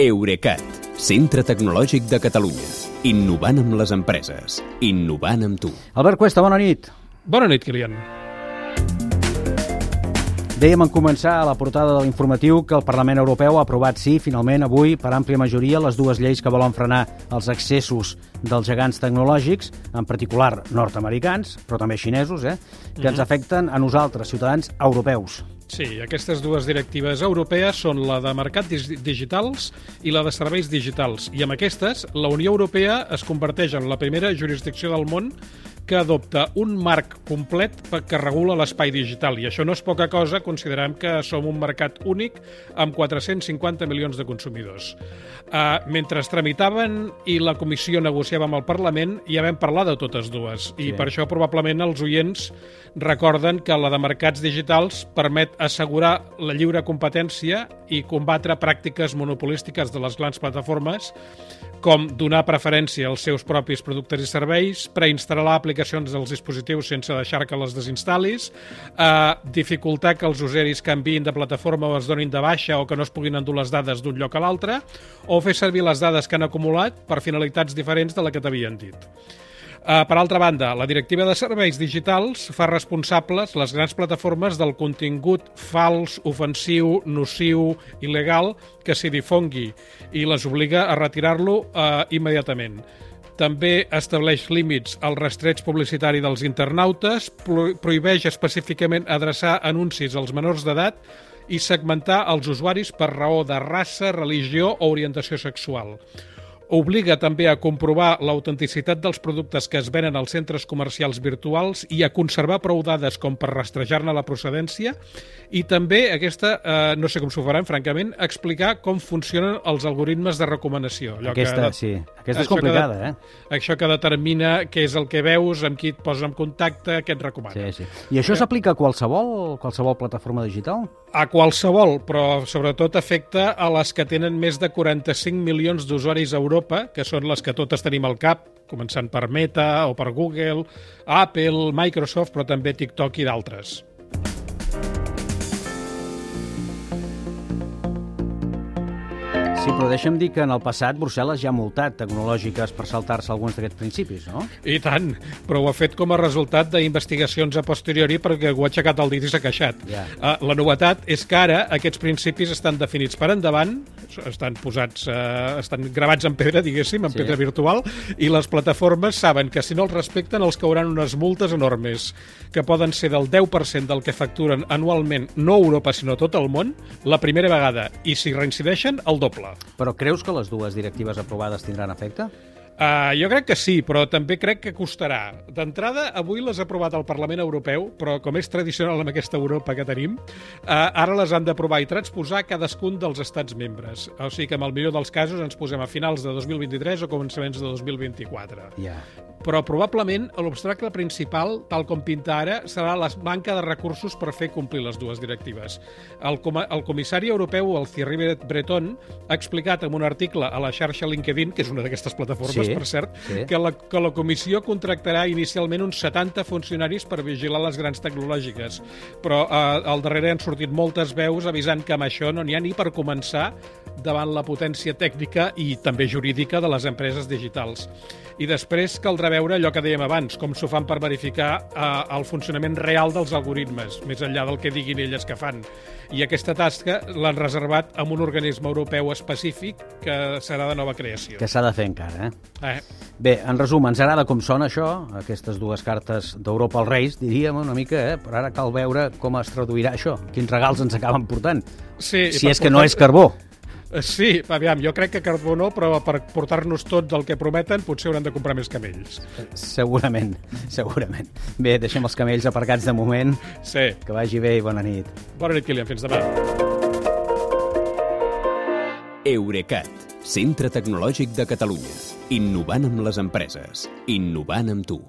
Eurecat, centre tecnològic de Catalunya. Innovant amb les empreses. Innovant amb tu. Albert Cuesta, bona nit. Bona nit, Kilian. Dèiem en començar a la portada de l'informatiu que el Parlament Europeu ha aprovat, sí, finalment, avui, per àmplia majoria, les dues lleis que volen frenar els excessos dels gegants tecnològics, en particular nord-americans, però també xinesos, eh, que ens afecten a nosaltres, ciutadans europeus. Sí, aquestes dues directives europees són la de mercat digitals i la de serveis digitals. I amb aquestes, la Unió Europea es converteix en la primera jurisdicció del món que adopta un marc complet que regula l'espai digital. I això no és poca cosa, considerem que som un mercat únic amb 450 milions de consumidors. Uh, mentre es tramitaven i la comissió negociava amb el Parlament, ja vam parlar de totes dues. I per això probablement els oients recorden que la de mercats digitals permet assegurar la lliure competència i combatre pràctiques monopolístiques de les grans plataformes com donar preferència als seus propis productes i serveis, preinstal·lar aplicacions dels dispositius sense deixar que les desinstal·lis, eh, dificultar que els usuaris canviïn de plataforma o es donin de baixa o que no es puguin endur les dades d'un lloc a l'altre, o fer servir les dades que han acumulat per finalitats diferents de la que t'havien dit. Uh, per altra banda, la Directiva de Serveis Digitals fa responsables les grans plataformes del contingut fals, ofensiu, nociu, il·legal que s'hi difongui i les obliga a retirar-lo uh, immediatament. També estableix límits al rastreig publicitari dels internautes, prohibeix específicament adreçar anuncis als menors d'edat i segmentar els usuaris per raó de raça, religió o orientació sexual obliga també a comprovar l'autenticitat dels productes que es venen als centres comercials virtuals i a conservar prou dades com per rastrejar-ne la procedència i també aquesta, eh, no sé com s'ho faran, francament, explicar com funcionen els algoritmes de recomanació. Allò aquesta, que, sí. Aquesta és complicada, que, eh? Això que determina què és el que veus, amb qui et posa en contacte, què et recomana. Sí, sí. I això s'aplica a qualsevol, qualsevol plataforma digital? A qualsevol, però sobretot afecta a les que tenen més de 45 milions d'usuaris a Europa, que són les que totes tenim al cap, començant per Meta o per Google, Apple, Microsoft, però també TikTok i d'altres. Sí, però deixa'm dir que en el passat Brussel·les ja ha multat tecnològiques per saltar-se alguns d'aquests principis, no? I tant, però ho ha fet com a resultat d'investigacions a posteriori perquè ho ha aixecat el dit i s'ha queixat. Yeah. Uh, la novetat és que ara aquests principis estan definits per endavant, estan posats, uh, estan gravats en pedra, diguéssim, en sí. pedra virtual, i les plataformes saben que si no els respecten els cauran unes multes enormes, que poden ser del 10% del que facturen anualment, no a Europa, sinó a tot el món, la primera vegada, i si reincideixen, el doble. Però creus que les dues directives aprovades tindran efecte? Uh, jo crec que sí, però també crec que costarà. D'entrada, avui les ha aprovat el Parlament Europeu, però com és tradicional en aquesta Europa que tenim, uh, ara les han d'aprovar i transposar cadascun dels estats membres. O sigui que, en el millor dels casos, ens posem a finals de 2023 o començaments de 2024. Yeah. Però probablement l'obstacle principal, tal com pinta ara, serà la manca de recursos per fer complir les dues directives. El, com el comissari europeu, el Thierry Breton, ha explicat en un article a la xarxa LinkedIn, que és una d'aquestes plataformes, sí, per cert, sí. que, la, que la comissió contractarà inicialment uns 70 funcionaris per vigilar les grans tecnològiques. Però eh, al darrere han sortit moltes veus avisant que amb això no n'hi ha ni per començar davant la potència tècnica i també jurídica de les empreses digitals. I després caldrà veure allò que dèiem abans, com s'ho fan per verificar eh, el funcionament real dels algoritmes, més enllà del que diguin elles que fan. I aquesta tasca l'han reservat amb un organisme europeu específic que serà de nova creació. Que s'ha de fer encara, eh? eh? Bé, en resum, ens agrada com sona això, aquestes dues cartes d'Europa als Reis, diríem una mica, eh? però ara cal veure com es traduirà això, quins regals ens acaben portant. Sí, si és que no és carbó. Eh, sí, aviam, jo crec que carbó no, però per portar-nos tot el que prometen potser hauran de comprar més camells. Segurament, segurament. Bé, deixem els camells aparcats de moment. Sí. Que vagi bé i bona nit. Bona nit, Kilian. Fins demà. Eurecat, centre tecnològic de Catalunya. Innovant amb les empreses. Innovant amb tu.